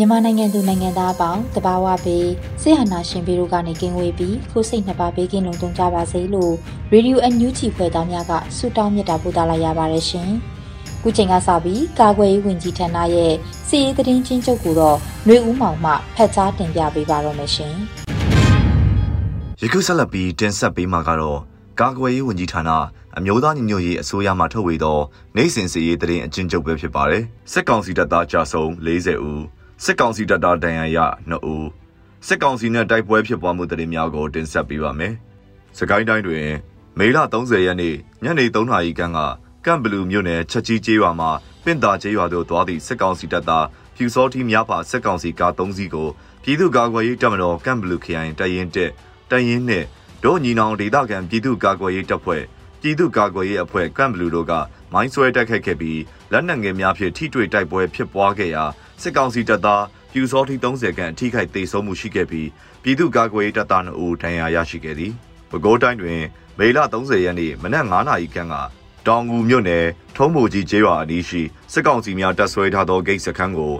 မြန်မာနိုင်ငံသူနိုင်ငံသားအပေါင်းတဘာဝဘေးဆေးဟနာရှင်ဘေးတို့ကနေကင်းဝေးပြီးကိုစိတ်နှစ်ပါးဘေးကင်းလုံခြုံကြပါစေလို့ Radio NUG ဖွဲ့သားများကဆုတောင်းမြတ်တာပို့သလာရပါတယ်ရှင်။ခုချိန်ကစပြီးကာကွယ်ရေးဝန်ကြီးဌာနရဲ့စီရေးသတင်းချင်းချုပ်ကိုတော့ຫນွေဦးမောင်မှဖတ်ကြားတင်ပြပေးပါတော့မယ်ရှင်။ယခုဆက်လက်ပြီးတင်ဆက်ပေးမှာကတော့ကာကွယ်ရေးဝန်ကြီးဌာန အမျိုးသားညီညွတ်ရေးအစိုးရမှထုတ်ဝေသောနိုင်စဉ်စီရေးတရင်အကျဉ်းချုပ်ပဲဖြစ်ပါတယ်။စစ်ကောင်စီတပ်သားကြာဆုံး40ဦးစစ်ကောင်စီတပ်သားဒဏ်ရာရ2ဦးစစ်ကောင်စီနဲ့တိုက်ပွဲဖြစ်ပွားမှုတရင်များကိုတင်ဆက်ပေးပါမယ်။စကိုင်းတိုင်းတွင်မေလ30ရက်နေ့ညနေ3နာရီခန့်ကကမ်ဘလူမြို့နယ်ချက်ကြီးကျေးရွာမှာပင့်တာကျေးရွာသို့သွားသည့်စစ်ကောင်စီတပ်သားဖြူစောတိများပါစစ်ကောင်စီကား3စီးကိုပြည်သူ့ကာကွယ်ရေးတပ်မတော်ကမ်ဘလူခရိုင်တရင်တက်တရင်နဲ့ဒေါညီနောင်ဒေသခံပြည်သူ့ကာကွယ်ရေးတပ်ဖွဲ့ ပြည်သူ့ကာကွယ်ရေးအဖွဲ့ကမ်ဘလူတို့ကမိုင်းဆွဲတိုက်ခိုက်ခဲ့ပြီးလက်နက်ငယ်များဖြင့်ထိတွေ့တိုက်ပွဲဖြစ်ပွားခဲ့ရာစစ်ကောင်စီတပ်သားပြူစောတိ30ခန့်အထိခိုက်ဒေဆုံးမှုရှိခဲ့ပြီးပြည်သူ့ကာကွယ်ရေးတပ်သား2ဦးဒဏ်ရာရရှိခဲ့သည်။ပဲခူးတိုင်းတွင်မေလ30ရက်နေ့မနက်9:00နာရီခန့်ကတောင်ငူမြို့နယ်ထုံးမိုကြီးကျေးရွာအနီးရှိစစ်ကောင်စီများတပ်ဆွဲထားသောဂိတ်စခန်းကို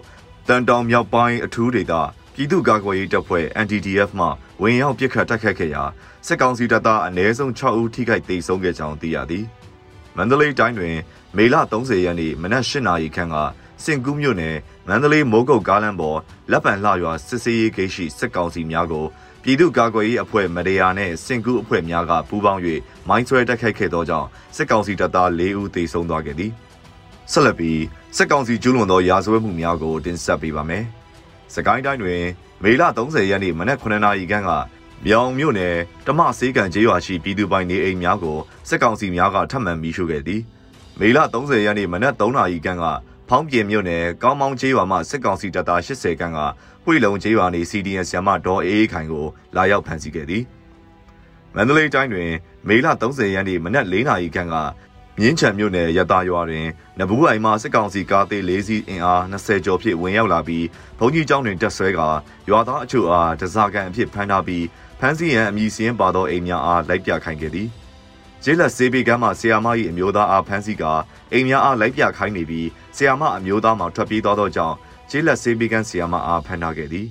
တန်တောင်မြောက်ပိုင်းအထူးဒေသပြည်သူ့ကာကွယ်ရေးတပ်ဖွဲ့ NDDF မှဝင်ရောက်ပစ်ခတ်တိုက်ခတ်ခဲ့ရာ စစ်ကောင်စီတပ်သားအနည်းဆုံး6ဦးထိခိုက်ဒေဆုံးခဲ့ကြောင်းသိရသည်။မန္တလေးတိုင်းတွင် မေလ30ရက်နေ့မနက်၈နာရီခန့်ကစင်ကူးမြို့နယ်မန္တလေးမိုးကုတ်ကားလမ်းပေါ်လက်ပံလှရွာစစ်စေးရေးဂိတ်ရှိစစ်ကောင်စီများကိုပြည်သူ့ကာကွယ်ရေးအဖွဲ့မတရားနဲ့စင်ကူးအဖွဲ့များကပူးပေါင်း၍မိုင်းဆွဲတိုက်ခိုက်ခဲ့သောကြောင့်စစ်ကောင်စီတပ်သား၄ဦးသေဆုံးသွားခဲ့သည်။ဆက်လက်ပြီးစစ်ကောင်စီကျူးလွန်သောရာဇဝတ်မှုများကိုတင်ဆက်ပေးပါမယ်။စကိုင်းတိုင်းတွင် မေလ30ရက်နေ့မနက်9နာရီခန့်က မြောင်မြို့နယ်တမဆေးကန်ကျေးရွာရှိပြည်သူပိုင်နေအိမ်များကိုစစ်ကောင်စီများကထပ်မံမီးရှို့ခဲ့သည်။မေလ30ရက်နေ့မနက်3နာရီခန့်ကဖောင်းပြင်မြို့နယ်ကောင်းမောင်းကျေးရွာမှစစ်ကောင်စီတပ်သား80ခန့်ကပွေလုံကျေးရွာနေ CDN ဆရာမဒေါ်အေးအေးခိုင်ကိုလာရောက်ဖမ်းဆီးခဲ့သည်။မန္တလေးတိုင်းတွင် မေလ30ရက်နေ့မနက်4နာရီခန့်ကမြင်းချံမြို့နယ်ရတာရွာတွင်နဘူးအိုင်မှစစ်ကောင်စီကားသေး၄စီးအင်အား20ကျော်ဖြင့်ဝင်ရောက်လာပြီးဘုံကြီးကျောင်းတွင်တက်ဆွဲကာရွာသားအချို့အားတစားကန်အဖြစ်ဖမ်းထားပြီး ဖမ်းဆီးရန်အမည်စင်းပါသောအိမ်များအားလိုက်ပြခိုင်းခဲ့သည်ကျေးလက်စေးပေကမ်းမှဆီယာမ၏အမျိုးသားအားဖမ်းဆီးကာအိမ်များအားလိုက်ပြခိုင်းနေပြီးဆီယာမအမျိုးသားမှထွက်ပြေးသွားသောကြောင့်ကျေးလက်စေးပေကမ်းဆီယာမအားဖမ်းထားခဲ့သည်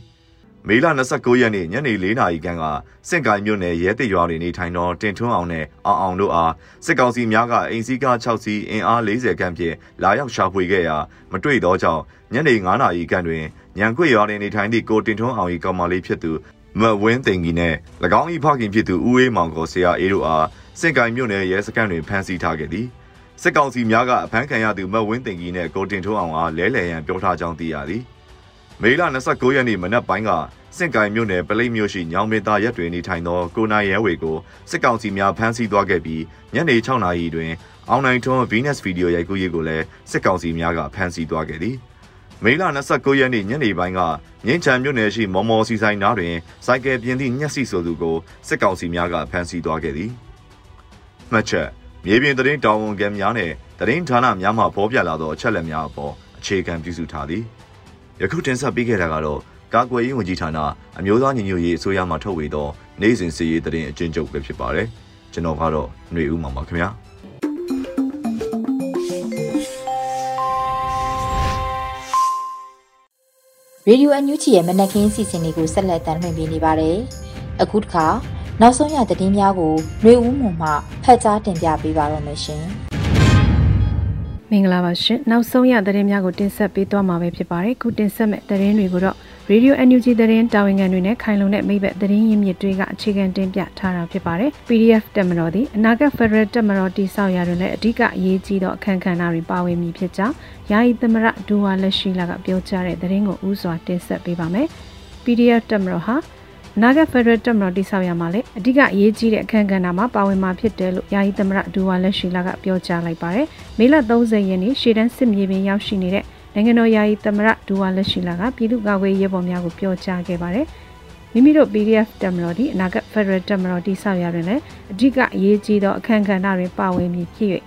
မေလ29ရက်နေ့ညနေ4နာရီခန့်ကစင့်ကိုင်မြို့နယ်ရဲတရွာတွင်နေထိုင်သောတင်ထွန်းအောင်နဲ့အောင်အောင်တို့အားစစ်ကောင်စီများကအိမ်စည်းကား6စီးအင်အား40ခန့်ဖြင့်လာရောက်ရှာဖွေခဲ့ရာမတွေ့သောကြောင့်ညနေ9နာရီခန့်တွင်ညံခွေရွာတွင်နေထိုင်သည့်ကိုတင်ထွန်းအောင်၏ကောင်မလေးဖြစ်သူ မဝင်းသိန်ကြီးနဲ့၎င်း၏ဖခင်ဖြစ်သူဦးအေးမောင်ကိုဆရာအေးတို့အားစင့်ကိုင်မြို့နယ်ရဲစခန်းတွင်ဖမ်းဆီးထားခဲ့သည်စစ်ကောင်စီများကအဖမ်းခံရသူမဝင်းသိန်ကြီးနဲ့ကိုတင်ထွန်းအောင်အားလဲလှယ်ရန်ပြောထားကြောင်းသိရသည်မေလ29ရက်နေ့မနက်ပိုင်းကစင့်ကိုင်မြို့နယ်ပလိတ်မြို့ရှိညောင်မေတာရက်တွင်နေထိုင်သောကိုနိုင်ရဲဝေကိုစစ်ကောင်စီများဖမ်းဆီးသွားခဲ့ပြီးညနေ6နာရီတွင်အောင်နိုင်ထွန်း Venus Video ရိုက်ကူးရေးကိုလည်းစစ်ကောင်စီများကဖမ်းဆီးသွားခဲ့သည် မေလ29ရက်နေ့ညနေပိုင်းကမြင်းချံမြို့နယ်ရှိမော်မော်စီဆိုင်နားတွင်စိုက်ကယ်ပြင်းသည့်ညက်စီဆိုသူကိုစစ်ကောင်စီများကဖမ်းဆီးသွားခဲ့သည်မှတ်ချက်မြေပြင်သတင်းတာဝန်ခံများနဲ့သတင်းဌာနများမှဖော်ပြလာသောအချက်အလက်များအပေါ်အခြေခံပြုစုထားသည်ယခုတင်ဆက်ပေးခဲ့တာကတော့ကာကွယ်ရေးဝန်ကြီးဌာနအမျိုးသားညီညွတ်ရေးအစိုးရမှထုတ်ဝေသောနိုင်စဉ်စီရေးသတင်းအကျဉ်းချုပ်ပဲဖြစ်ပါတယ်ကျွန်တော်ကတော့ຫນွေဦးမှာပါခင်ဗျာ ရေဒီယိုအန်ယူဂျီရဲ့မနက်ခင်းစီစဉ်လေးကိုဆက်လက်တင်ပြနေပါတယ်။အခုတစ်ခါနောက်ဆုံးရသတင်းများကိုຫນွေဦးမှုမှဖတ်ကြားတင်ပြပေးပါရမရှင်။မင်္ဂလာပါရှင်နောက်ဆုံးရသတင်းများကိုတင်ဆက်ပေးသွားမှာပဲဖြစ်ပါတယ်ခုတင်ဆက်မဲ့သတင်းတွေကိုတော့ Radio NUG သတင်းတာဝန်ခံတွေနဲ့ခိုင်လုံတဲ့မိဘသတင်းရင်းမြစ်တွေကအခြေခံတင်ပြထားတာဖြစ်ပါတယ် PDF တက်မတော်သည်အနာဂတ် Federal တက်မတော်တည်ဆောက်ရာတွင်လည်းအဓိကအရေးကြီးသောအခမ်းကဏ္ဍတွေပါဝင်မည်ဖြစ်ကြောင်းယာယီသမရဒူဝါလက်ရှိလာကပြောကြားတဲ့သတင်းကိုဥစွာတင်ဆက်ပေးပါမယ် PDF တက်မတော်ဟာနာဂတ်ဖက်ဒရယ်တက်မတော်တိဆောက်ရမှာလေအဓိကအရေးကြီးတဲ့အခမ်းကဏ္ဍမှာပါဝင်မှာဖြစ်တယ်လို့ယာယီသမရဒူဝါလက်ရှိလာကပြောကြားလိုက်ပါတယ်။မေလ30ရက်နေ့ရှေ့တန်းစစ်မြေပြင်ရောက်ရှိနေတဲ့ နိုင်ငံတော်ယာယီသမရဒူဝါလက်ရှိလာကပြည်သူ့ကာကွယ်ရေးပေါ်များကိုပြောကြားခဲ့ပါတယ်။မိမိတို့ PDF တက်မတော်ဒီအနာဂတ်ဖက်ဒရယ်တက်မတော်တိဆောက်ရတွင်လည်းအဓိကအရေးကြီးသောအခမ်းကဏ္ဍတွေပါဝင်ပြီးဖြစ်၍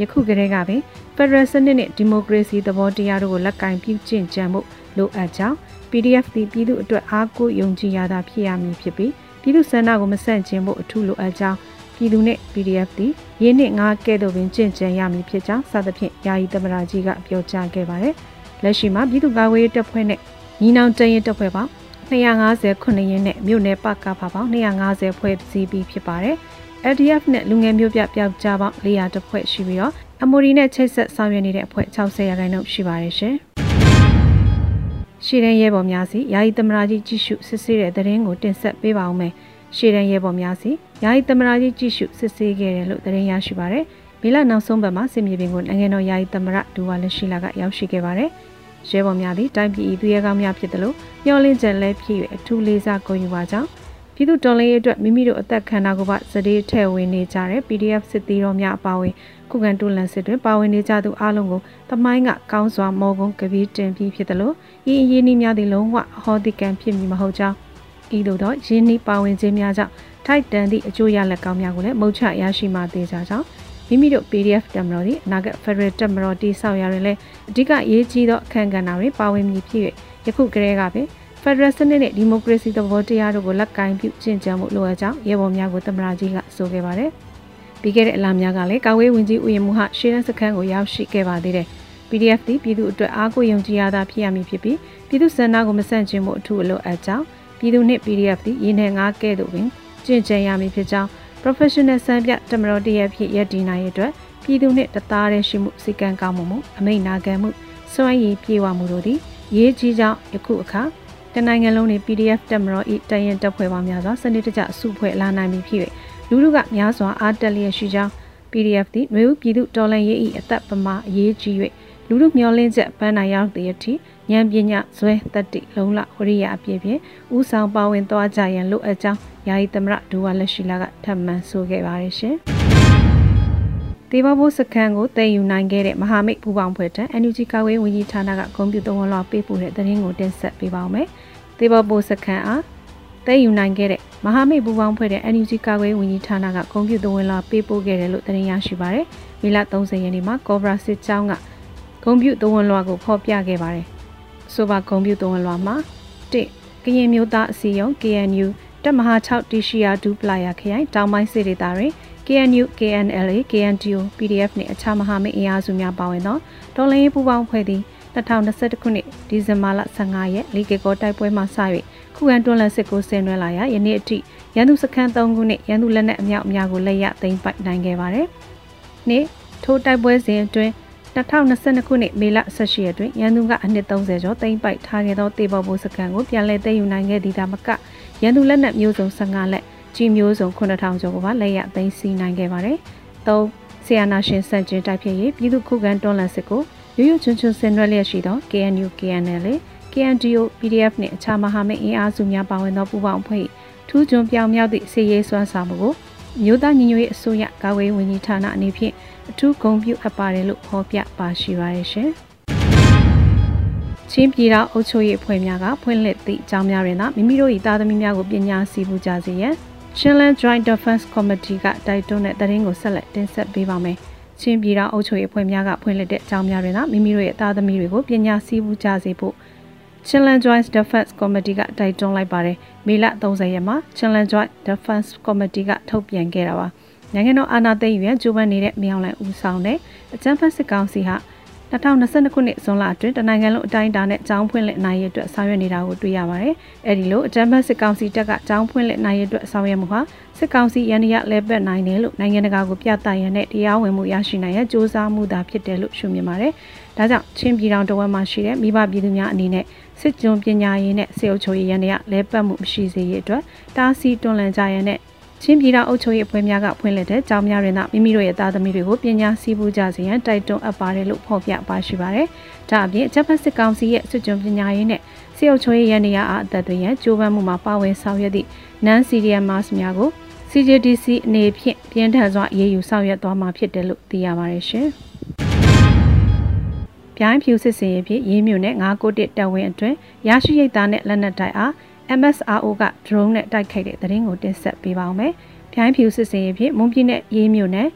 ယခုကတည်းကပင်ဖက်ဒရယ်စနစ်နှင့်ဒီမိုကရေစီသဘောတရားတို့ကိုလက်ကင်ပြုကျင့်ကြံမှုလိုအပ်ကြောင်း PDF သည်ပြည်သူအတွက်အားကိုးယုံကြည်ရတာဖြစ်ရမည်ဖြစ်ပြီးပြည်သူဆန္ဒကိုမဆန့်ကျင်ဖို့အထူးလိုအပ်ကြောင်း ပြည်သူနှင့် PDF သည်ရင်းနှင့်ငါးကဲ့သို့ပင်ကြင့်ကြံရမည်ဖြစ်ကြောင်းစသဖြင့်ယာယီသမရာကြီးကပြောကြားခဲ့ပါတယ်။လက်ရှိမှာပြည်သူ့ကာကွယ်ရေးတပ်ဖွဲ့နဲ့ညီနောင်တရင်တပ်ဖွဲ့ပေါင်း250ခုနှစ်ရင်းနဲ့မြို့နယ်ပကဖပေါင်း250ဖွဲ့စည်းပြီးဖြစ်ပါတယ်။ LDF နဲ့လူငယ်မျိုးပြပျောက်ကြားပေါင်း400တပ်ဖွဲ့ရှိပြီးတော့အမိုရီနဲ့ချိတ်ဆက်ဆောင်ရွက်နေတဲ့အဖွဲ့60ရာခိုင်နှုန်းရှိပါတယ်ရှင်။ရှေ့တန်းရဲဘော်များစီယာယီသမရာကြီးကြည့်ရှုစစ်ဆေးတဲ့သတင်းကိုတင်ဆက်ပေးပါဦးမယ်။ရှေ့တန်းရဲဘော်များစီ ယာယီသမရာကြီးကြည့်ရှုစစ်ဆေးခဲ့တယ်လို့သတင်းရရှိပါရယ်။မေလနောက်ဆုံးပတ်မှာစစ်မြေပြင်ကိုနိုင်ငံတော်ယာယီသမရဒူဝါလက်ရှိလာကရောက်ရှိခဲ့ပါတယ်။ရဲဘော်များသည်တိုင်းပြည်သူရဲကောင်းများဖြစ်တယ်လို့မျှော်လင့်ချက်လဲဖြစ်၍အထူးလေးစားဂုဏ်ယူပါကြောင်းပြည်သူတော်လှန်ရေးအတွက်မိမိတို့အသက်ခံတာကိုပါစတဲ့ထဲ့ဝင်နေကြတဲ့ PDF စစ်သည်တော်များအပါအဝင်ခုခံတွန်းလှန်စစ်တွင်ပါဝင်နေကြသူအလုံးကိုတမိုင်းကကောင်းစွာမော်ကုန်းကပီးတင်ပြီးဖြစ်တယ်လို့ဤအရေးနည်းများသည့်လုံးဝဟောဒီကန်ဖြစ်မည်မဟုတ်ကြောင်း ဤသို့သောရင်းနှီးပါဝင်ခြင်းများကြောင့်ထိုက်တန်သည့်အကျိုးရလဒ်ကောင်းများကိုလည်းမုတ်ချရရှိမှသေးကြကြောင်းမိမိတို့ PDF တက်မတော်သည်အနာဂတ် Federal တက်မတော်တိဆောက်ရရင်လည်းအဓိကရေးကြီးသောအခမ်းကဏ္ဍတွေပါဝင်မည်ဖြစ်၍ယခုကတည်းကပင်ဖက်ဒရယ်စနစ်နဲ့ဒီမိုကရေစီသဘောတရားတို့ကိုလက်ကင်ပြုကျင့်ကြံမှုလိုအပ်ကြောင်းရဲဘော်များကိုသမ္မတကြီးကဆိုခဲ့ပါတယ်။ပြီးခဲ့တဲ့အလားများကလည်းကာဝေးဝင်ကြီးဦးရင်မှုဟရှေးတန်းစခန်းကိုရောက်ရှိခဲ့ပါသေးတယ်။ PDF သည်ပြည်သူအတွက်အားကိုးယုံကြည်ရတာဖြစ်ရမည်ဖြစ်ပြီးပြည်သူစံနာကိုမဆန့်ကျင်မှုအထူးအလိုအပ်ကြောင်း ပြည်သူနှင့် PDF သည်ရင်းနှံငါးကဲ့သို့ပင်ကျင့်ကြံရမည်ဖြစ်ကြောင်း professional စံပြတမတော်တရဖြစ်ရည်တည်နိုင်ရတဲ့ပြည်သူနှင့်တသားတည်းရှိမှုစီကံကောင်းမှုမှုအမိန့်နာခံမှုစွမ်းရည်ပြေဝမှုတို့သည်ရေးကြီးကြောင်းယခုအခါတနိုင်ငံလုံးနေ PDF တက်မတော်ဤတရင်တပ်ဖွဲ့ပေါင်းများစွာစနစ်တကျအစုဖွဲ့လာနိုင်ပြီဖြစ်၍လူလူကများစွာအားတက်လျက်ရှိကြောင်း PDF သည်မျိုးပြည်သူတော်လှန်ရေး၏အသက်ပမာအရေးကြီး၍လူလူမျောလင်းချက်ပန်းနိုင်ရောက်သည့်အထိ ဉာဏ်ပညာဇွဲတတိလုံလဝရိယအပြည့်ဖြင့်ဥဆောင်ပါဝင်သွားကြရန်လိုအပ်ကြောင်းယာယီသမရဒူဝါလက်ရှိလာကထပ်မံဆိုခဲ့ပါတယ်ရှင်။တေဘဘိုးစခန်းကိုတည်ယူနိုင်ခဲ့တဲ့မဟာမိတ်ပူပေါင်းဖွဲ့ထံ NUG ကာဝေးဝန်ကြီးဌာနကဂုဏ်ပြုသုံးဝန်လောက်ပေးပို့တဲ့သတင်းကိုတင်ဆက်ပေးပါောင်းမယ်။သေဘောပိုစခန်းအားတည်ယူနိုင်ခဲ့တဲ့မဟာမိတ်ပူပေါင်းဖွဲ့တဲ့ NUG ကာကွယ်ဝန်ကြီးဌာနကကွန်ပျူတာဝင်လာပေးပို့ခဲ့တယ်လို့သတင်းရရှိပါရယ်။မေလ30ရက်နေ့မှာကောဘရာစစ်ကြောင်းကကွန်ပျူတာဝင်လွှာကိုဖော်ပြခဲ့ပါတယ်။ ဆိုပါကွန်ပျူတာဝင်လွှာမှာ1ကရင်မျိုးသားအစည်းအရုံး KNU တပ်မဟာ6တီရှီယာဒူပလာယာခရိုင်တောင်ပိုင်းစစ်ဒေသတွင် KNU KNLA KNTO PDF နှင့်အခြားမဟာမိတ်အင်အားစုများပါဝင်သောတော်လှန်ရေးပူးပေါင်းဖွဲ့သည်2021ခုနှစ်ဒီဇင်ဘာလ15ရက်လီကေကောတိုက်ပွဲမှစ၍ခုခံတွန်းလှန်စစ်ကိုဆင်နွှဲလာရာယနေ့အထိရန်သူစခန်း3ခုနဲ့ရန်သူလက်နက်အမြောက်အများကိုလက်ရသိမ်းပိုက်နိုင်ခဲ့ပါတယ်။နေ့ထိုးတိုက်ပွဲစဉ်အတွင်း 2022ခုနှစ်မေလ18ရက်တွင်ရန်သူကအနှစ်30ကျော်သိမ်းပိုက်ထားခဲ့သောတေဘော်ဘိုးစခန်းကိုပြန်လည်သိမ်းယူနိုင်ခဲ့သည်ဒါမကရန်သူလက်နက်မျိုးစုံ15လက်ကြီးမျိုးစုံ9000ကျော်ကိုပါလက်ရသိမ်းဆည်းနိုင်ခဲ့ပါတယ်။၃ဆီယနာရှင်စန့်ကျင်တိုက်ဖြစ်ရေးပြည်သူခုခံတွန်းလှန်စစ်ကိုရွရွချွန်းချွန်းဆင်နွှဲလျက်ရှိသော KNU KNL KNDO PDF နှင့်အခြားမဟာမိတ်အင်အားစုများပါဝင်သောပူးပေါင်းအဖွဲ့ထူးချွန်ပြောင်မြောက်သည့်စီရေးစွမ်းဆောင်မှုကိုမြို့သားညီညွတ်ရေးအစိုးရကာကွယ်ဝန်ကြီးဌာနအနေဖြင့် အထူးဂုဏ်ပြုအပ်ပါတယ်လို့ဖော်ပြပါရှိပါရရှင်။ချင်းပြည်တော်အုပ်ချုပ်ရေးအဖွဲ့များကဖွင့်လှစ်သည့်အကြောင်းများတွင်သာမိမိတို့၏သားသမီးများကိုပညာစီပူကြစေရန် Chinland Joint Defense Committee ကတိုက်တွန်းတဲ့သတင်းကိုဆက်လက်တင်ဆက်ပေးပါမယ်။ချင်းပြည်တော်အုပ်ချုပ်ရေးအဖွဲ့များကဖွင့်လှစ်တဲ့အကြောင်းများတွင်သာမိမိတို့ရဲ့သားသမီးတွေကိုပညာစည်းဝူးကြစေဖို့ Chinland Joint Defense Committee ကတိုက်တွန်းလိုက်ပါတယ်။မေလ30ရက်မှာ Chinland Joint Defense Committee ကထုတ်ပြန်ခဲ့တာပါ။ နိုင်ငံတော်အာဏာသိမ်းယူရန်ကြိုးပမ်းနေတဲ့မြောင်လန်ဦးဆောင်တဲ့အကြမ်းဖက်စစ်ကောင်စီဟာ2022ခုနှစ်ဇွန်လအတွင်းတနိုင်ငံလုံးအတိုင်းအတာနဲ့ကျောင်းဖွင့်လှစ်နိုင်ရေးအတွက်ဆောင်ရွက်နေတာကိုတွေ့ရပါတယ်။အဲဒီလိုအကြမ်းဖက်စစ်ကောင်စီတပ်ကကျောင်းဖွင့်လှစ်နိုင်ရေးအတွက်ဆောင်ရွက်မှုဟာစစ်ကောင်စီရန်ရလဲပတ်နိုင်တယ်လို့နိုင်ငံတကာကိုပြသရန်နဲ့တရားဝင်မှုရရှိနိုင်ရန်စ조사မှုသာဖြစ်တယ်လို့ရှုမြင်ပါတယ်။ဒါကြောင့်ချင်းပြည်တော်တဝက်မှာရှိတဲ့မိဘပြည်သူများအနေနဲ့စစ်ကြုံပညာရေးနဲ့စေအုပ်ချုပ်ရေးရန်ရလဲပတ်မှုမရှိစေရေးအတွက်တားဆီးတွန်းလှန်ကြရန်နဲ့ ချင်းပြည်တော်အုပ်ချုပ်ရေးအဖွဲ့များကဖွင့်လှစ်တဲ့ကျောင်းများတွင်သာမိမိတို့ရဲ့သားသမီးတွေကိုပညာစည်းပူးကြစေရန်တိုက်တွန်းအပ်ပါတယ်လို့ဖော်ပြပါရှိပါတယ်။ဒါအပြင်အချက်ဖက်စစ်ကောင်စီရဲ့စစ်ကြုံပညာရေးနဲ့စေအုပ်ချုပ်ရေးရန်နေရအားအသက်တွေရန်ကြိုးပမ်းမှုမှာပါဝင်ဆောင်ရွက်သည့် non-CDM mass များကို CJDC အနေဖြင့်ပြင်းထန်စွာအရေးယူဆောင်ရွက်သွားမှာဖြစ်တယ်လို့သိရပါတယ်ရှင်။ပြိုင်းဖြူစစ်စင်ရေးဖြင့်ရေးမြို့နယ်9ကိုတစ်တပ်ဝင်းအတွင်းရရှိရိတ်သားနဲ့လက်နက်တိုက်အား MSRO က drone နဲ့တိုက်ခိုက်တဲ့သတင်းကိုတင်ဆက်ပေးပါောင်းမယ်။ပြိုင်းဖြူစစ်စင်ရေးဖြင့်မွန်ပြည်နယ်ရေးမြို့နယ်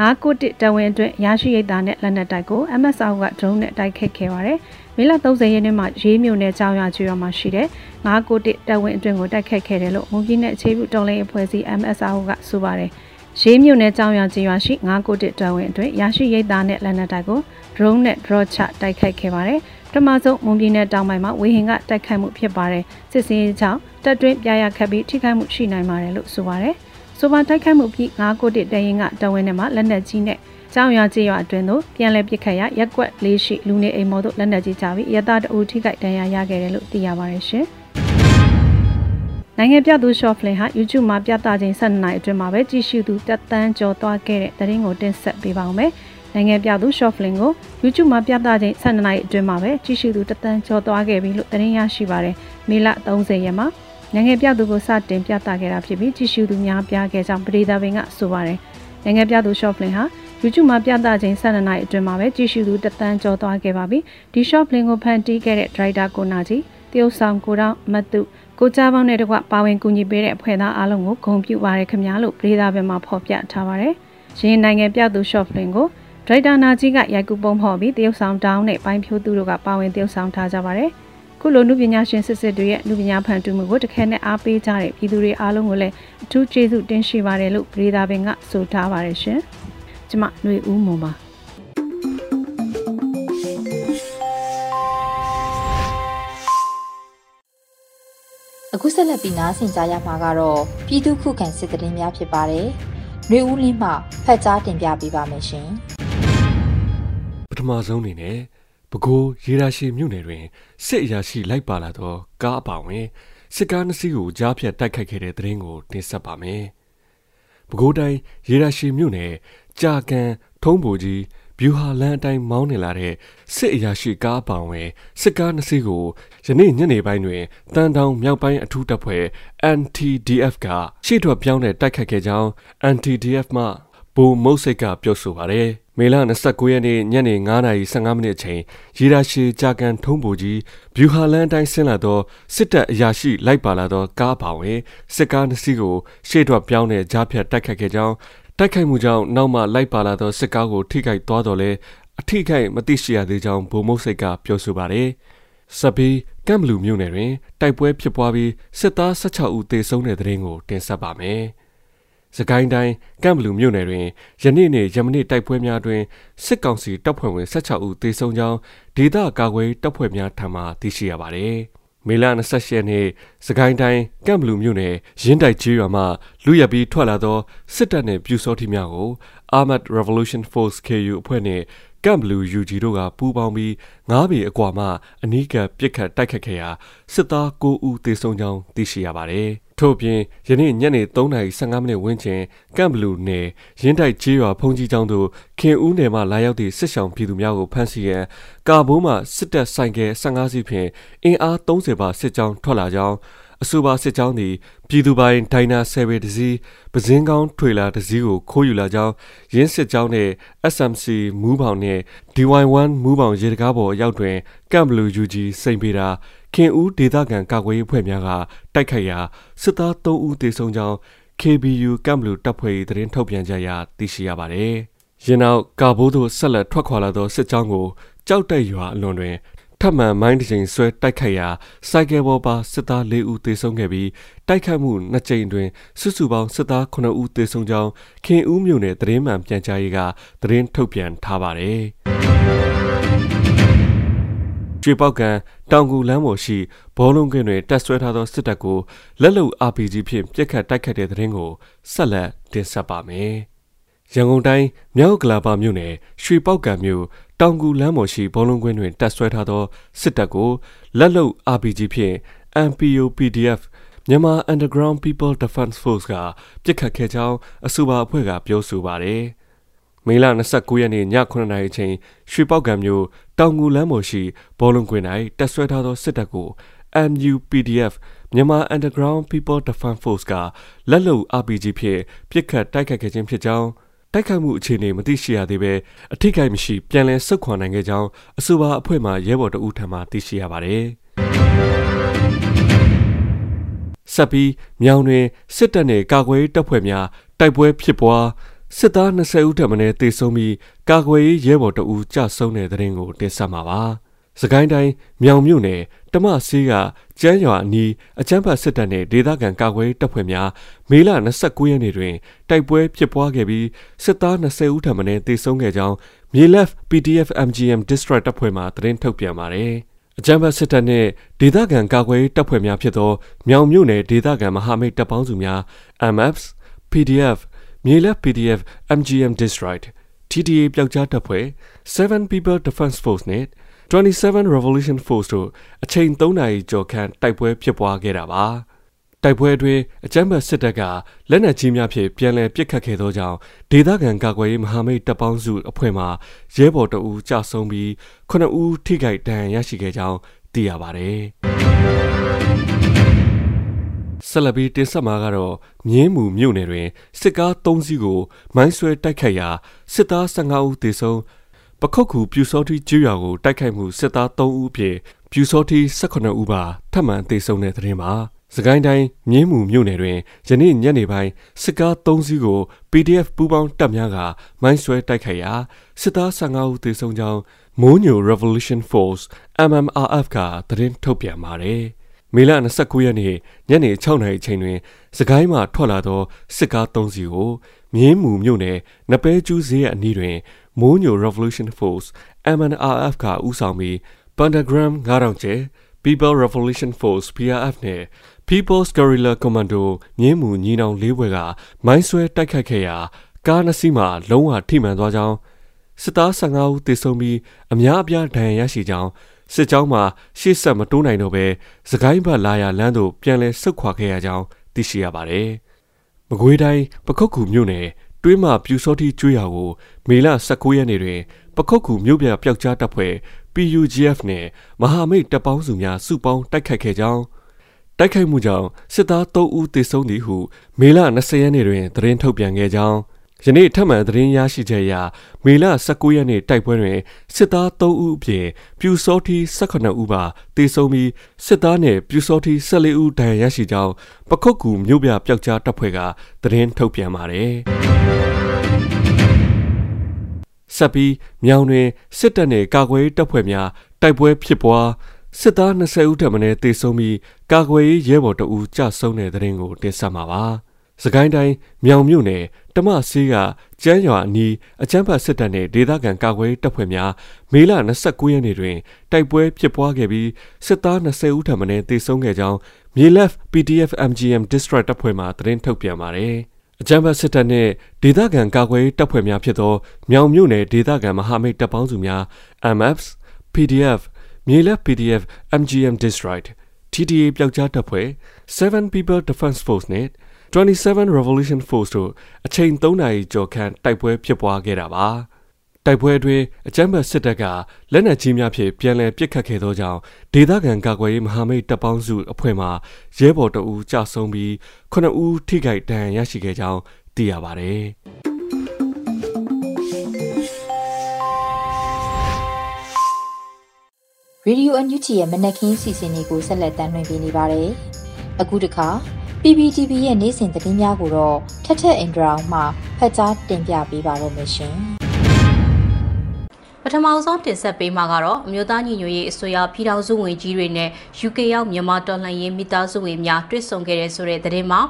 9ကိုတစ်တပ်ဝင်းအတွင်းရရှိရိတ်သားနဲ့လက်နက်တိုက်ကို MSRO က drone နဲ့တိုက်ခိုက်ခဲ့ပါတယ်။မေလ30ရက်နေ့မှာရေးမြို့နယ်ကြောင်ရွာကျွော်မှာရှိတဲ့9ကိုတစ်တပ်ဝင်းအတွင်းကိုတိုက်ခိုက်ခဲ့တယ်လို့မွန်ပြည်နယ်အခြေပြုတော်လှန်ရေးအဖွဲ့အစည်း MSRO ကဆိုပါတယ်။ရေးမြို့နယ်ကြောင်ရွာကျေးရွာရှိ9ကိုတစ်တပ်ဝင်းအတွင်းရရှိရိတ်သားနဲ့လက်နက်တိုက်ကို drone နဲ့ draw ချတိုက်ခိုက်ခဲ့ပါတယ်။ပ ထမဆုံးမွန်ပြည်နယ်တောင်ပိုင်းမှာဝေဟင်ကတိုက်ခိုက်မှုဖြစ်ပါတယ်စစ်စင်းကြောင့်တပ်တွင်းပြရခတ်ပြီးထိခိုက်မှုရှိနိုင်ပါတယ်လို့ဆိုပါတယ်ဆိုပါတိုက်ခိုက်မှုပြီး9ကိုတစ်တရင်ကတဝင်းထဲမှာလက်နက်ကြီးနဲ့ကျောင်းရွာကျေးရွာအတွင်းသို့ပြန်လည်ပစ်ခတ်ရရက်ကွက်လေးရှိလူနေအိမ်မော်တို့လက်နက်ကြီးချပြီးရတတအူထိခိုက်ဒဏ်ရာရခဲ့တယ်လို့သိရပါတယ်ရှင်နိုင်ငံပြသူ short film ဟာ YouTube မှာပြသခြင်း12နိုင်အတွင်းမှာပဲကြည့်ရှုသူတက်တန်းကျော်သွားခဲ့တဲ့သတင်းကိုတင်ဆက်ပေးပါောင်းမယ်။ နိုင်ငံပြသူ short film ကို YouTube မှာပြသခြင်း12နှစ်အတွင်းမှာပဲကြည့်ရှုသူတသန်းကျော်သွားခဲ့ပြီလို့သတင်းရရှိပါတယ်။မေလ30ရက်မှာနိုင်ငံပြသူကိုစတင်ပြသခဲ့တာဖြစ်ပြီးကြည့်ရှုသူများပြားခဲ့ကြောင်းပရိသတ်ပင်ကဆိုပါတယ်။နိုင်ငံပြသူ short film ဟာ YouTube မှာပြသခြင်း12နှစ်အတွင်းမှာပဲကြည့်ရှုသူတသန်းကျော်သွားခဲ့ပါပြီ။ဒီ short film ကိုဖန်တီးခဲ့တဲ့ driver ကိုနာကြီးတရုတ်ဆောင်ကိုတောင်မတ်တုကိုကြပေါင်းနဲ့တကွပါဝင်ကူညီပေးတဲ့အဖွဲ့သားအားလုံးကိုဂုဏ်ပြုပါရခင်များလို့ပြည်သားဘက်မှဖော်ပြထားပါတယ်။ရင်းနိုင်ငံပြသူ short film ကို ဒရိုက်တာနာကြီးကရိုက်ကူးပုံဖော်ပြီးတရုတ်ဆောင်တောင်းနဲ့ပိုင်းဖြိုးသူတို့ကပါဝင်တရုတ်ဆောင်ထားကြပါတယ်။ခုလိုနုပညာရှင်စစ်စစ်တွေရဲ့နုပညာဖန်တီးမှုကိုတခဲနဲ့အားပေးကြတဲ့ပြည်သူတွေအားလုံးကိုလည်းအထူးကျေးဇူးတင်ရှိပါတယ်လို့ပြည်သားပင်ကဆိုထားပါတယ်ရှင်။ကျမຫນွေဦးမွန်ပါ အခုဆက်လက်ပြီးနားဆင်ကြရမှာကတော့ပြည်သူခုခံစစ်တရင်များဖြစ်ပါတယ်။နှွေဦးလင်းမှဖတ်ကြားတင်ပြပေးပါမယ်ရှင်။ထ မဆုံးအနေနဲ့ပဲခူးရေရာရှိမြို့နယ်တွင်စစ်အရာရှိလိုက်ပါလာသောကားအပါဝင်စစ်ကားနှစ်စီးကိုကြားဖြတ်တိုက်ခိုက်ခဲ့တဲ့တဲ့ရင်ကိုတင်ဆက်ပါမယ်။ပဲခူးတိုင်းရေရာရှိမြို့နယ်ကြာကန်ထုံးပူကြီးဘျူဟာလန်အတိုင်းမောင်းနေလာတဲ့စစ်အရာရှိကားပောင်ဝင်စစ်ကားနှစ်စီးကိုယနေ့ညနေပိုင်းတွင်တန်တောင်မြောက်ပိုင်းအထူးတပ်ဖွဲ့ NTDF ကရှေ့ထွက်ပြောင်းတဲ့တိုက်ခတ်ခဲ့ကြောင်း NTDF မှ ဘူမုတ်စိတ်ကပြောဆိုပါတယ်။မေလ29ရက်နေ့ညနေ9:15မိနစ်အချိန်ရေဒါရှည်ကြာကန်ထုံးပူကြီးဘျူဟာလန်တိုင်းဆင်းလာသောစစ်တပ်အရာရှိလိုက်ပါလာသောကားပါဝင်စစ်ကားနှစ်စီးကိုရှေ့ထွက်ပြောင်းတဲ့ကြားဖြတ်တိုက်ခတ်ခဲ့ကြောင်းတိုက်ခိုက်မှုကြောင့်နောက်မှလိုက်ပါလာသောစစ်ကားကိုထိခိုက်သွားတော်လဲအထိခိုက်မသိရှိရသေးကြောင်းဗိုလ်မုတ်စိတ်ကပြောဆိုပါတယ်။စပီကမ်ဘလူမြို့နယ်တွင်တိုက်ပွဲဖြစ်ပွားပြီးစစ်သား16ဦးသေဆုံးတဲ့တဲ့ရင်ကိုတင်ဆက်ပါမယ်။ စကိုင်းတိုင်းကမ်ဘလူမြို့နယ်တွင်ယနေ့နေ့ယမနေ့တိုက်ပွဲများတွင်စစ်ကောင်စီတပ်ဖွဲ့ဝင်16ဦးသေဆုံးကြောင်းဒေသကာကွယ်တပ်ဖွဲ့များထံမှသိရှိရပါသည်။မေလ28ရက်နေ့စကိုင်းတိုင်းကမ်ဘလူမြို့နယ်ရင်းတိုက်ကြီးရွာမှလူရပြီးထွက်လာသောစစ်တပ်နှင့်ပြူစောတိများကို Armored Revolution Force KU အဖွဲ့နှင့်ကမ်ဘလူ UG တို့ကပူးပေါင်းပြီးငားပေအကွာမှအနီးကပ်ပစ်ခတ်တိုက်ခတ်ခဲ့ရာစစ်သား9ဦးသေဆုံးကြောင်းသိရှိရပါတယ်။ ထို့ပြင်ယနေ့ညနေ3:15မိနစ်ဝန်းကျင်ကမ်ဘလူနယ်ရင်းတိုက်ကျေးရွာဖုန်ကြီးကျောင်းသို့ခင်ဦးနယ်မှလာရောက်သည့်စစ်ဆောင်ပြည်သူများကိုဖမ်းဆီးရန်ကာဘိုးမှစစ်တပ်ဆိုင်ကယ်15စီးဖြင့်အင်အား30ပါစစ်ကြောင်းထွက်လာကြောင်း အဆိုပါစစ်ကြောင်းသည်ပြည်သူပိုင်ဒိုင်နာဆယ်ဝေတစည်းပဇင်းကောင်းထွေလာတစည်းကိုခိုးယူလာကြောင်းရင်းစစ်ကြောင်းနှင့် SMC မူးပေါင်နှင့် DY1 မူးပေါင်ရေတကားပေါ်အရောက်တွင်ကမ်ဘလူ UG စိန်ပေတာခင်ဦးဒေသခံကာကွယ်ရေးအဖွဲ့များကတိုက်ခိုက်ရာစစ်သား3ဦးသေဆုံးကြောင်း KBU ကမ်ဘလူတပ်ဖွဲ့၏သတင်းထုတ်ပြန်ကြရာသိရှိရပါတယ်။ယင်းနောက်ကာဘိုးသို့ဆက်လက်ထွက်ခွာလာသောစစ်ကြောင်းကိုကြောက်တိုက်ရွာအလွန်တွင် ထပ်မံမိုင်းတစ်ချိန်ဆွဲတိုက်ခိုက်ရာစိုက်ကယ်ပေါ်ပါစစ်သား၄ဦးသေဆုံးခဲ့ပြီးတိုက်ခိုက်မှုနှစ်ကြိမ်တွင်စုစုပေါင်းစစ်သား9ဦးသေဆုံးကြောင်းခင်ဦးမြို့နယ်သတင်းမှန်ပြန်ကြားရေးကသတင်းထုတ်ပြန်ထားပါတယ်။ကျွေပေါက်ကံတောင်ကူလမ်းပေါ်ရှိဘောလုံးကွင်းတွင်တက်ဆွဲထားသောစစ်တပ်ကိုလက်လုံ RPG ဖြင့်ပြစ်ခတ်တိုက်ခတ်တဲ့တဲ့ရင်ကိုဆက်လက်တင်ဆက်ပါမယ်။ရန်ကုန်တိုင်းမြောက်ကလာပါမြို့နယ်ရွှေပေါက်ကံမြို့ တောင်ကူလမ်းပေါ်ရှိဘောလုံးကွင်းတွင်တက်ဆွဲထားသောစစ်တပ်ကိုလက်လုံ RPG ဖြင့် MPO PDF မြန်မာ Underground People Defense Force ကပြစ်ခတ်ခဲ့ကြောင်းအဆိုပါအဖွဲ့ကပြောဆိုပါတယ်။မေလ29ရက်နေ့ည9:00နာရီချိန်ရွှေပေါက်ကံမြို့တောင်ငူလမ်းပေါ်ရှိဘောလုံးကွင်း၌တက်ဆွဲထားသောစစ်တပ်ကို MUPDF မြန်မာ Underground People Defense Force ကလက်လုံ RPG ဖြင့်ပြစ်ခတ်တိုက်ခတ်ခဲ့ခြင်းဖြစ်ကြောင်း တိုက်ခိုက်မှုအခြေအနေမသိရှိရသေးဘဲအထိကိမရှိပြန်လည်ဆုတ်ခွာနိုင်ခဲ့ကြောင်းအဆိုပါအဖွဲ့မှရဲဘော်တအူးထံမှသိရှိရပါတယ်။ဆက်ပြီးမြောင်တွင်စစ်တပ်နှင့်ကာကွယ်ရေးတပ်ဖွဲ့များတိုက်ပွဲဖြစ်ပွားစစ်သား20ဦးထပ်မံတေဆုံးပြီးကာကွယ်ရေးရဲဘော်တအူးကြဆုံးတဲ့တဲ့ရင်ကိုတင်ဆက်မှာပါ။ စကိုင်းတိုင်းမြောင်မြို့နယ်တမဆေးကကျန်းရွာအနီးအချမ်းဖတ်စစ်တပ်နဲ့ဒေသခံကာကွယ်တပ်ဖွဲ့များမေလ29ရက်နေ့တွင်တိုက်ပွဲဖြစ်ပွားခဲ့ပြီးစစ်သား20ဦးထပ်မံတေဆုံးခဲ့ကြောင်းမြေလက် PDF MGM District တပ်ဖွဲ့မှသတင်းထုတ်ပြန်ပါတယ်။အကြမ်းဖက်စစ်တပ်နှင့်ဒေသခံကာကွယ်တပ်ဖွဲ့များဖြစ်သောမြောင်မြို့နယ်ဒေသခံမဟာမိတ်တပ်ပေါင်းစုများ MFs PDF မြေလက် PDF MGM District TTA ပျောက်ကြားတပ်ဖွဲ့7 People Defense Force နဲ့ 27 Revolution Force တို့အချိန်3နာရီကျော်ခန့်တိုက်ပွဲဖြစ်ပွားခဲ့တာပါတိုက်ပွဲအတွင်းအကြမ်းဖက်စစ်တပ်ကလက်နက်ကြီးများဖြင့်ပြန်လည်ပစ်ခတ်ခဲ့သောကြောင့်ဒေသခံကာကွယ်ရေးမဟာမိတ်တပ်ပေါင်းစုအဖွဲ့မှရဲဘော်တအူးကြဆုံးပြီး9ဦးထိခိုက်ဒဏ်ရာရရှိခဲ့ကြောင်းသိရပါတယ်ဆက်လက်ပြီးတင်ဆက်မှာကတော့မြင်းမူမြို့နယ်တွင်စစ်ကား၃စီးကိုမိုင်းဆွဲတိုက်ခတ်ရာစစ်သား15ဦးသေဆုံး ပခုတ်ကူပြူစောတိကျွရွာကိုတိုက်ခိုက်မှုစစ်သား3ဦးဖြင့်ပြူစောတိ18ဦးပါထပ်မံသေဆုံးတဲ့တဲ့တင်ပါစကိုင်းတိုင်းမြင်းမူမြို့နယ်တွင်ယနေ့ညနေပိုင်းစစ်ကား3စီးကို PDF ပူးပေါင်းတပ်များကမိုင်းဆွဲတိုက်ခိုက်ရာစစ်သား15ဦးသေဆုံးကြောင်းမိုးညို Revolution Force MMRF ကသတင်းထုတ်ပြန်ပါတယ်။မေလ29ရက်နေ့ညနေ6နာရီချိန်တွင်စကိုင်းမှထွက်လာသောစစ်ကား3စီးကို မြင်းမူမြို့နယ်နပဲကျူးဈေးအနီးတွင်မိုးညို Revolution Force MNRF ကဦးဆောင်ပြီး Pentagram 9000ကျဲ People Revolution Force PRF နဲ့ People's Guerrilla Commando မြင်းမူညီနောင်လေးဘွဲကမိုင်းဆွဲတိုက်ခိုက်ခဲ့ရာကားနှစ်စီးမှာလုံးဝထိမှန်သွားကြောင်းစစ်သား15ဦးသေဆုံးပြီးအများအပြားဒဏ်ရာရရှိကြောင်းစစ်ကြောင်းမှာရှေ့ဆက်မတိုးနိုင်တော့ဘဲစကိုင်းဘက်လာရလမ်းသို့ပြန်လည်ဆုတ်ခွာခဲ့ရကြောင်းသိရှိရပါတယ်။ မကွေးတိုင်းပခုတ်ကူမြို့နယ်တွင်းမှပြူစောတိကျွေးရကိုမေလ19ရက်နေ့တွင် ပခုတ်ကူမြို့ပြပျောက်ကြားတပ်ဖွဲ့ PUGF နဲ့မဟာမိတ်တပ်ပေါင်းစုများစုပေါင်းတိုက်ခိုက်ခဲ့ကြောင်းတိုက်ခိုက်မှုကြောင့်စစ်သား3ဦးသေဆုံးသည်ဟု မေလ20ရက်နေ့တွင်သတင်းထုတ်ပြန်ခဲ့ကြောင်း ယနေ့ထပ်မံသတင်းရရှိချက်အရမေလ19ရက်နေ့တိုက်ပွဲတွင်စစ်သား3ဦးအပြင်ပြူစောတီ18ဦးပါတေဆုံးပြီးစစ်သားနှင့်ပြူစောတီ14ဦးဒဏ်ရာရရှိကြောင်းပခုတ်ကူမြို့ပြပျောက်ကြားတပ်ဖွဲ့ကသတင်းထုတ်ပြန်ပါတယ်။ဆက်ပြီးမြောင်တွင်စစ်တပ်နှင့်ကာကွယ်ရေးတပ်ဖွဲ့များတိုက်ပွဲဖြစ်ပွားစစ်သား20ဦးထပ်မံတေဆုံးပြီးကာကွယ်ရေးရဲဘော်တအူးကြဆုံးတဲ့တဲ့ရင်ကိုတင်ဆက်မှာပါ။ စကိုင်းတိုင်းမြောင်မြို့နယ်တမဆေးကကျန်းရွာအနီးအချမ်းဖတ်စစ်တပ်နဲ့ဒေသခံကာကွယ်တပ်ဖွဲ့များမေလ29ရက်နေ့တွင်တိုက်ပွဲဖြစ်ပွားခဲ့ပြီးစစ်သား20ဦးထပ်မံတေဆုံးခဲ့ကြောင်းမြေလက် PDF MGM District တပ်ဖွဲ့မှသတင်းထုတ်ပြန်ပါတယ်။အကြမ်းဖက်စစ်တပ်နဲ့ဒေသခံကာကွယ်တပ်ဖွဲ့များဖြစ်သောမြောင်မြို့နယ်ဒေသခံမဟာမိတ်တပ်ပေါင်းစုများ MFs PDF မြေလက် PDF MGM District TTA ပျောက်ကြားတပ်ဖွဲ့7 People Defense Force နဲ့ 27 Revolution Force တို့အချိန်3နာရီကျော်ခန့်တိုက်ပွဲဖြစ်ပွားခဲ့တာပါတိုက်ပွဲအတွင်းအကြမ်းဖက်စစ်တပ်ကလက်နက်ကြီးများဖြင့်ပြန်လည်ပစ်ခတ်ခဲ့သောကြောင့်ဒေသခံကာကွယ်ရေးမဟာမိတ်တပ်ပေါင်းစုအဖွဲ့မှရဲဘော်တအူးကြဆုံးပြီး9ဦးထိခိုက်ဒဏ်ရာရရှိခဲ့ကြောင်းသိရပါတယ်ရေဒီယိုအန်ယူဂျီရဲ့မနက်ခင်းစီစဉ်လေးကိုဆက်လက်တင်ပြနေပါတယ်။အခုတခါ PPTV ရဲ့နေ့စဉ်သတင်းများကိုတော့ထက်ထက်အင်ဒရာအောင်မှဖတ်ကြားတင်ပြပေးပါတော့မယ်ရှင်။ပထမဆုံးတင်ဆက်ပေးမှာကတော့အမျိုးသားညီညွတ်ရေးအစိုးရပြည်ထောင်စုဝန်ကြီးတွေနဲ့ UK ရောက်မြန်မာတော်လှန်ရေးမိသားစုဝင်များတွေ့ဆုံခဲ့တဲ့ဆိုတဲ့သတင်းမှာ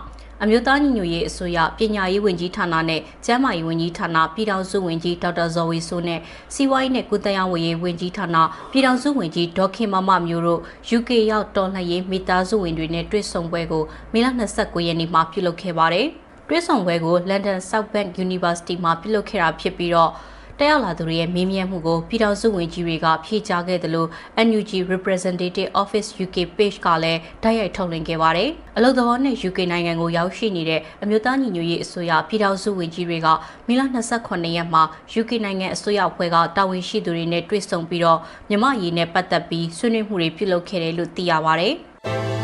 အမျိုးသားညီညွတ်ရေးအစိုးရပညာရေးဝန်ကြီးဌာနနဲ့ကျန်းမာရေးဝန်ကြီးဌာနပြည်ထောင်စုဝန်ကြီးဒေါက်တာဇော်ဝေဆိုးနဲ့စီးပွားရေးနဲ့ကုသရေးဝန်ကြီးဝန်ကြီးဌာနပြည်ထောင်စုဝန်ကြီးဒေါခင်မမမျိုးတို့ UK ရောက်တော်လှန်ရေးမိသားစုဝင်တွေနဲ့တွေ့ဆုံပွဲကိုမေလ29ရက်နေ့မှာပြုလုပ်ခဲ့ပါတယ်။တွေ့ဆုံပွဲကို London South Bank University မှာပြုလုပ်ခဲ့တာဖြစ်ပြီးတော့ တက်ရောက်လာသူတွေရဲ့မေးမြန်းမှုကိုပြည်ထောင်စုဝန်ကြီးတွေကဖြေကြားခဲ့တယ်လို့ NUG Representative Office UK page ကလည်းတိုက်ရိုက်ထုတ်လွှင့်ခဲ့ပါတယ်။အလုပ်သဘောနဲ့ UK နိုင်ငံကိုရောက်ရှိနေတဲ့အမျိုးသားညီညွတ်ရေးအစိုးရပြည်ထောင်စုဝန်ကြီးတွေကမေလ28ရက်မှာ UK နိုင်ငံအစိုးရအဖွဲ့ကတာဝန်ရှိသူတွေနဲ့တွေ့ဆုံပြီးတော့မြမရေးနဲ့ပတ်သက်ပြီးဆွေးနွေးမှုတွေပြုလုပ်ခဲ့တယ်လို့သိရပါတယ်။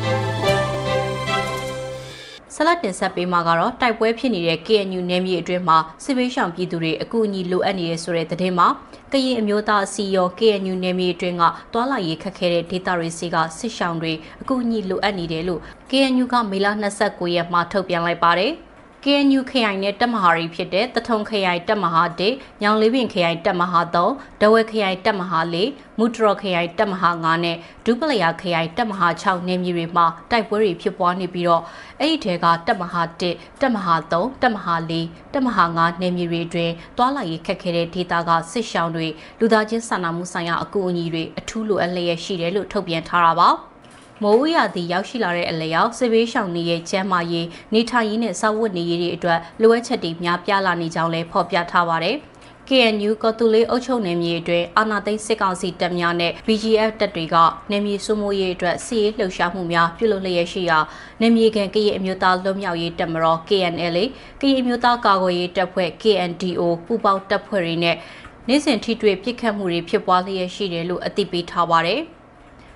ဆက်လက်တင်ဆက်ပေးမှာကတော့တိုက်ပွဲဖြစ်နေတဲ့ KNU နယ်မြေအတွင်းမှာစစ်ဘေးရှောင်ပြည်သူတွေအကူအညီလိုအပ်နေတဲ့ဆိုတဲ့သတင်းမှာကရင်အမျိုးသားအစည်းအရုံး KNU နယ်မြေအတွင်းကတွာလာရေးခက်ခဲတဲ့ဒေသတွေစီကစစ်ရှောင်တွေအကူအညီလိုအပ်နေတယ်လို့ KNU ကမေလ29ရက်မှာထုတ်ပြန်လိုက်ပါတယ်။ KNU ခရိုင်နဲ့တပ်မဟာတွေဖြစ်တဲ့တထုံခရိုင်တပ်မဟာ1ညောင်လေးပင်ခရိုင်တပ်မဟာ3ဒဝဲခရိုင်တပ်မဟာ4မူတရခရိုင်တပ်မဟာ9နဲ့ဒူပလယာခရိုင်တပ်မဟာ6နယ်မြေတွေမှာတိုက်ပွဲတွေဖြစ်ပွားနေပြီးတော့အဲ့ဒီထဲကတပ်မဟာ1တပ်မဟာ3တပ်မဟာ4တပ်မဟာ9နယ်မြေတွေအတွင်းတွာလာရေးခက်ခဲတဲ့ဒေသကစစ်ရှောင်းတွေလူသားချင်းစာနာမှုဆိုင်ရာအကူအညီတွေအထူးလိုအပ်လျက်ရှိတယ်လို့ထုတ်ပြန်ထားတာပါ။ မိုးဝရသည်ရောက်ရှိလာတဲ့အလျောက်စစ်ဘေးရှောင်နေရဲ့ကျမ်းမာရေးနေထိုင်ရေးနဲ့စောက်ဝတ်နေရေးတွေအတွက်လိုအပ်ချက်တွေများပြားလာနေကြောင်းလည်းဖော်ပြထားပါတယ်။ KNU ကော်တူလေးအုပ်ချုပ်နယ်မြေအတွင်းအာဏာသိမ်းစစ်ကောင်စီတပ်များနဲ့ BGF တပ်တွေကနယ်မြေစုမိုးရေးအတွက်စစ်ရေးလှုပ်ရှားမှုများပြုလုပ်လျက်ရှိရာနယ်မြေခံကရင်အမျိုးသားလွတ်မြောက်ရေးတပ်မတော် KNL ကရင်အမျိုးသားကာကွယ်ရေးတပ်ဖွဲ့ KNDO ပူးပေါင်းတပ်ဖွဲ့တွေနဲ့နေ့စဉ်ထိတွေ့ပစ်ခတ်မှုတွေဖြစ်ပွားလျက်ရှိတယ်လို့အသိပေးထားပါတယ်။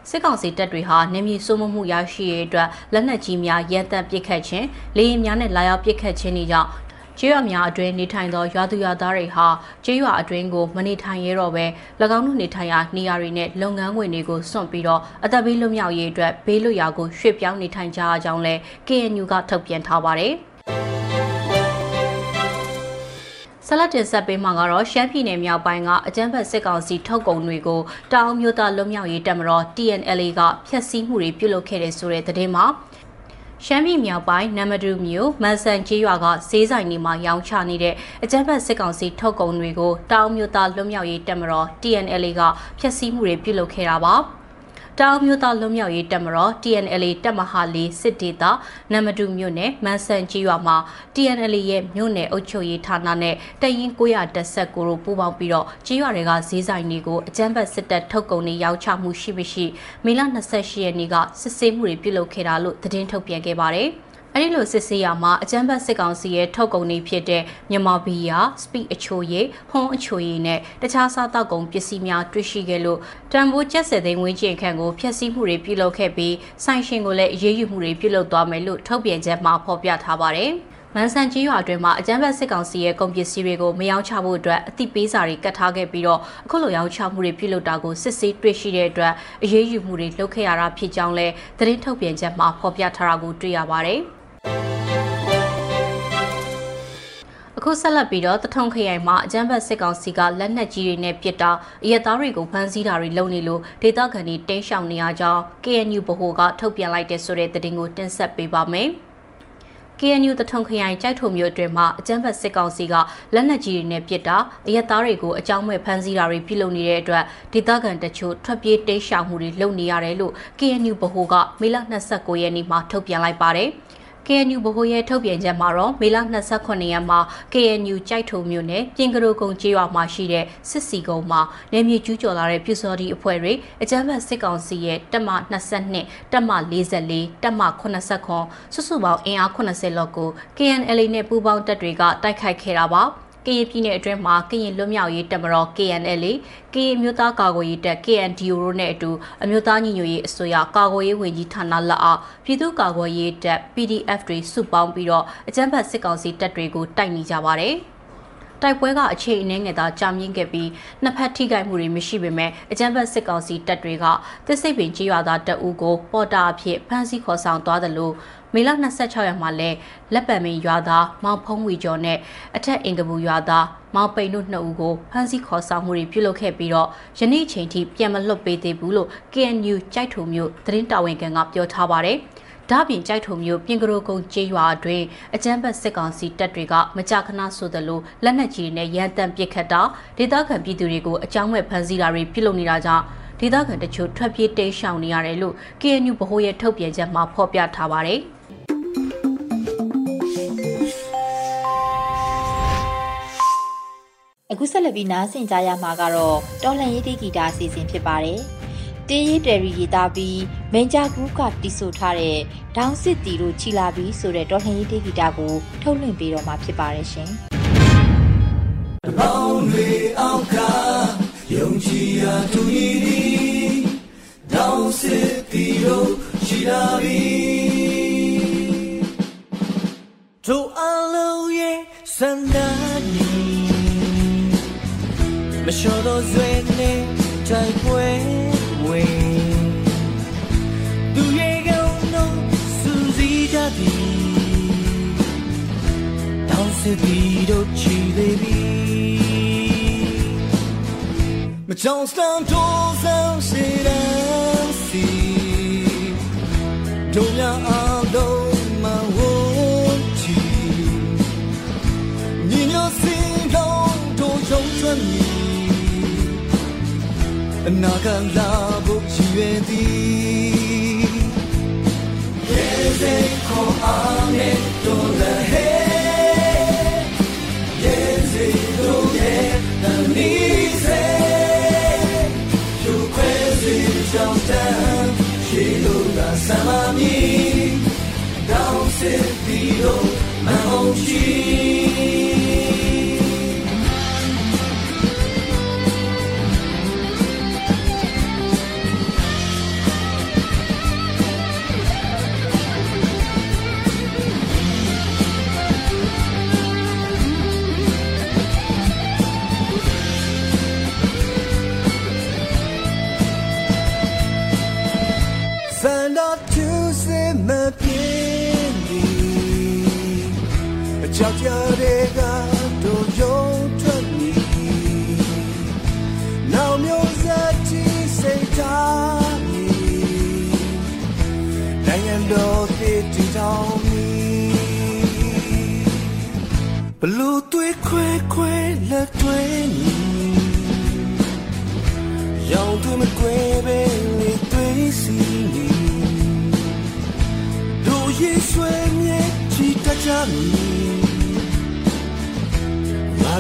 စစ်ကောင်စီတပ်တွေဟာနေမြေစိုးမိုးမှုရရှိရေးအတွက်လက်နက်ကြီးများရန်တပ်ပစ်ခတ်ခြင်းလေယာဉ်များနဲ့လာရောက်ပစ်ခတ်ခြင်းတွေကြောင့်ကျေးရွာများအတွင်းနေထိုင်သောရွာသူရွာသားတွေဟာကျေးရွာအတွင်းကိုမနေထိုင်ရတော့ဘဲ၎င်းတို့နေထိုင်ရာနေရာတွေနဲ့လုပ်ငန်းခွင်တွေကိုစွန့်ပြီးတော့အသက်ဘေးလွတ်မြောက်ရေးအတွက်ဘေးလွတ်ရာကိုရွှေ့ပြောင်းနေထိုင်ကြရကြောင်းလည်း KNU ကထုတ်ပြန်ထားပါတယ်။ ဆလတ်တင်ဆက်ပေးမှာကတော့ရှမ်းပြည်နယ်မြောက်ပိုင်းကအကြမ်းဖက်စစ်ကောင်စီထုတ်ကုန်တွေကိုတောင်မြို့သားလွတ်မြောက်ရေးတပ်မတော် TNLA ကဖျက်ဆီးမှုတွေပြုလုပ်ခဲ့တဲ့ဆိုတဲ့သတင်းမှာရှမ်းပြည်မြောက်ပိုင်းနမဒူမြို့မန်ဆန်ကျေးရွာကဈေးဆိုင်တွေမှာရောင်းချနေတဲ့အကြမ်းဖက်စစ်ကောင်စီထုတ်ကုန်တွေကိုတောင်မြို့သားလွတ်မြောက်ရေးတပ်မတော် TNLA ကဖျက်ဆီးမှုတွေပြုလုပ်ခဲ့တာပါ။ တောင်မြို့သားလွတ်မြောက်ရေးတပ်မတော် TNLA တပ်မဟာလေးစစ်ဒေသနမတူမြို့နယ်မန်ဆန်ကြီးရွာမှာ TNLA ရဲ့မြို့နယ်အုပ်ချုပ်ရေးဌာနနဲ့တရင်919တို့ပူးပေါင်းပြီးတော့ကြီးရွာတွေကဈေးဆိုင်တွေကိုအကြမ်းဖက်စစ်တပ်ထုတ်ကုန်တွေရောင်းချမှုရှိမရှိမေလ28ရက်နေ့ကစစ်ဆေးမှုတွေပြုလုပ်ခဲ့တာလို့သတင်းထုတ်ပြန်ခဲ့ပါတယ်။ အဲဒီလိုစစ်ဆေးရမှာအကြမ်းဖက်စစ်ကောင်စီရဲ့ထုတ်ကုန်တွေဖြစ်တဲ့မြန်မာဘီယာစပီအချိုရည်ဟွန်းအချိုရည်နဲ့တခြားစားတောက်ကုန်ပစ္စည်းများတွေ့ရှိခဲ့လို့တန်ဖိုးကျပ်စည်သိန်းဝင်းကျင်ခန့်ကိုဖျက်ဆီးမှုတွေပြုလုပ်ခဲ့ပြီးဆိုင်ရှင်ကိုလည်းအရေးယူမှုတွေပြုလုပ်သွားမယ်လို့ထုတ်ပြန်ချက်မှာဖော်ပြထားပါတယ်။မန်ဆန်ကြီးရွာအတွင်းမှာအကြမ်းဖက်စစ်ကောင်စီရဲ့ကုန်ပစ္စည်းတွေကိုမယောင်းချဖို့အတွက်အသိပေးစာတွေကတ်ထားခဲ့ပြီးတော့အခုလိုရောင်းချမှုတွေပြုလုပ်တာကိုစစ်ဆေးတွေ့ရှိတဲ့အတွက်အရေးယူမှုတွေလုပ်ခဲ့ရတာဖြစ်ကြောင်းလဲသတင်းထုတ်ပြန်ချက်မှာဖော်ပြထားတာကိုတွေ့ရပါတယ်။အ ခုဆက်လက်ပြီးတော့တထုံခရိုင်မှာအကြမ်းဖက်စစ်ကောင်စီကလက်နက်ကြီးတွေနဲ့ပစ်တာအရက်သားတွေကိုဖမ်းဆီးတာတွေလုပ်နေလို့ဒေသခံတွေတင်းရှောင်နေရကြောင်း KNU ဗဟိုကထုတ်ပြန်လိုက်တဲ့ဆိုတဲ့သတင်းကိုတင်ဆက်ပေးပါမယ်။ KNU တထုံခရိုင်ကြိုက်ထုံမြို့အတွင်းမှာအကြမ်းဖက်စစ်ကောင်စီကလက်နက်ကြီးတွေနဲ့ပစ်တာအရက်သားတွေကိုအကြောင်းမဲ့ဖမ်းဆီးတာတွေပြုလုပ်နေတဲ့အတွက်ဒေသခံတချို့ထွက်ပြေးတိမ်းရှောင်မှုတွေလုပ်နေရတယ်လို့ KNU ဗဟိုကမေလ29ရက်နေ့မှာထုတ်ပြန်လိုက်ပါတယ်။ KNU ဗဟိုရဲ့ထုတ်ပြန်ချက်မှာတော့မေလ28ရက်မှာ KNU ကြိုက်ထုံမြို့နယ်ပြင်ကရိုကုံကျေးရွာမှာရှိတဲ့စစ်စီကုံမှာနေမြေကျူးကျော်လာတဲ့ပြူစော်ဒီအဖွဲ့တွေအကြမ်းဖက်စစ်ကောင်စီရဲ့တပ်မ22တပ်မ44တပ်မ89စုစုပေါင်းအင်အား80လောက်ကို KNL နဲ့ပူးပေါင်းတပ်တွေကတိုက်ခိုက်ခဲ့တာပါ။ ကရင်ပြည်နယ်အတွင်းမှာကရင်လွတ်မြောက်ရေးတပ်မတော် KNL ကရင်မျိုးသားကာကွယ်ရေးတပ် KNDO တို့နဲ့အတူအမျိုးသားညီညွတ်ရေးအစိုးရကာကွယ်ရေးဝန်ကြီးဌာနလက်အောက်ပြည်သူ့ကာကွယ်ရေးတပ် PDF တွေစုပေါင်းပြီးတော့အကြမ်းဖက်စစ်ကောင်စီတပ်တွေကိုတိုက်နေကြပါတယ်။ တိုက်ပွဲကအချိန်အနည်းငယ်သာကြာမြင့်ခဲ့ပြီးနှစ်ဖက်ထိခိုက်မှုတွေမရှိပေမဲ့အကြမ်းဖက်စစ်ကောင်စီတပ်တွေကသစ်စိတ်ပင်ကြီးရွာသားတပ်ဦးကိုပေါ်တာအဖြစ်ဖမ်းဆီးခေါ်ဆောင်သွားတယ်လို့မေလ26ရက်မှာလဲလက်ပံမင်းရွာသားမောင်ဖုံးဝီကျော်နဲ့အထက်အင်ကပူရွာသားမောင်ပိန်တို့နှစ်ဦးကိုဖမ်းဆီးခေါ်ဆောင်မှုတွေပြုလုပ်ခဲ့ပြီးတော့ယနေ့ချိန်ထိပြန်မလွတ်ပေးသေးဘူးလို့ KNU ကြိုက်ထုံမျိုးသတင်းတာဝန်ခံကပြောထားပါတယ် ဒါ့ပြင်ကြိုက်ထုံမျိုးပြင်ကရိုကုန်းကျေးရွာတွင်အကြမ်းဖက်စစ်ကောင်စီတပ်တွေကမကြာခဏဆိုသလိုလက်နက်ကြီးနဲ့ရန်တမ်းပစ်ခတ်တာဒေသခံပြည်သူတွေကိုအကြောင်းမဲ့ဖမ်းဆီးတာတွေပြုလုပ်နေတာကြောင့်ဒေသခံတချို့ထွက်ပြေးတိမ်းရှောင်နေရတယ်လို့ KNU ဗဟိုရဲ့ထုတ်ပြန်ချက်မှာဖော်ပြထားပါတယ်။အခုဆက်လက်ပြီးနားဆင်ကြရမှာကတော့တော်လှန်ရေးတီဂီတာအစီအစဉ်ဖြစ်ပါတယ်။ တေးရီတယ်ရီရေးသားပြီးမင်ဂျာဂရုကတီဆိုထားတဲ့ဒေါင်းစစ်တီတို့ချီလာပြီးဆိုတဲ့တော်လှန်ရေးတီဂီတာကိုထုတ်လွှင့်ပေးတော့မှာဖြစ်ပါတယ်ရှင်။ ဘလူသွေးခွဲခွဲလက်တွဲနေရောင်သွေးမကွဲပဲလေသွေးစီနေတို့ရေးဆွဲမြဲချီတကြမီ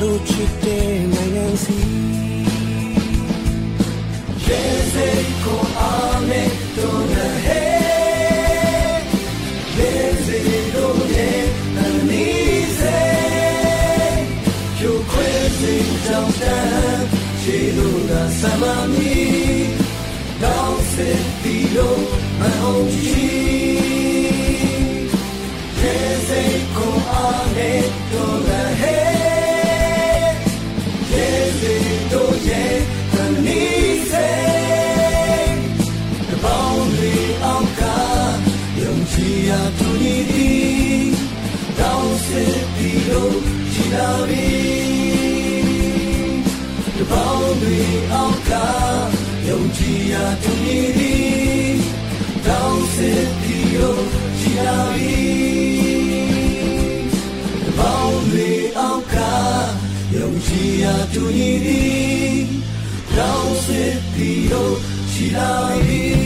တို့ချစ်တဲ့နိုင်ငံစီရေစိတ် စိတ်ကြောင့်တန်ချီလို့သာစမ ကြည်ရာသူညီသည်တောင်းစစ်ပြီးလို့ရှိလာပြီတပေါင်းတွေအောက်ကယုံကြည်ရာသူညီသည်တောင်းစစ်ပြီးလို့ရှိလာပြီ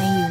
ယူ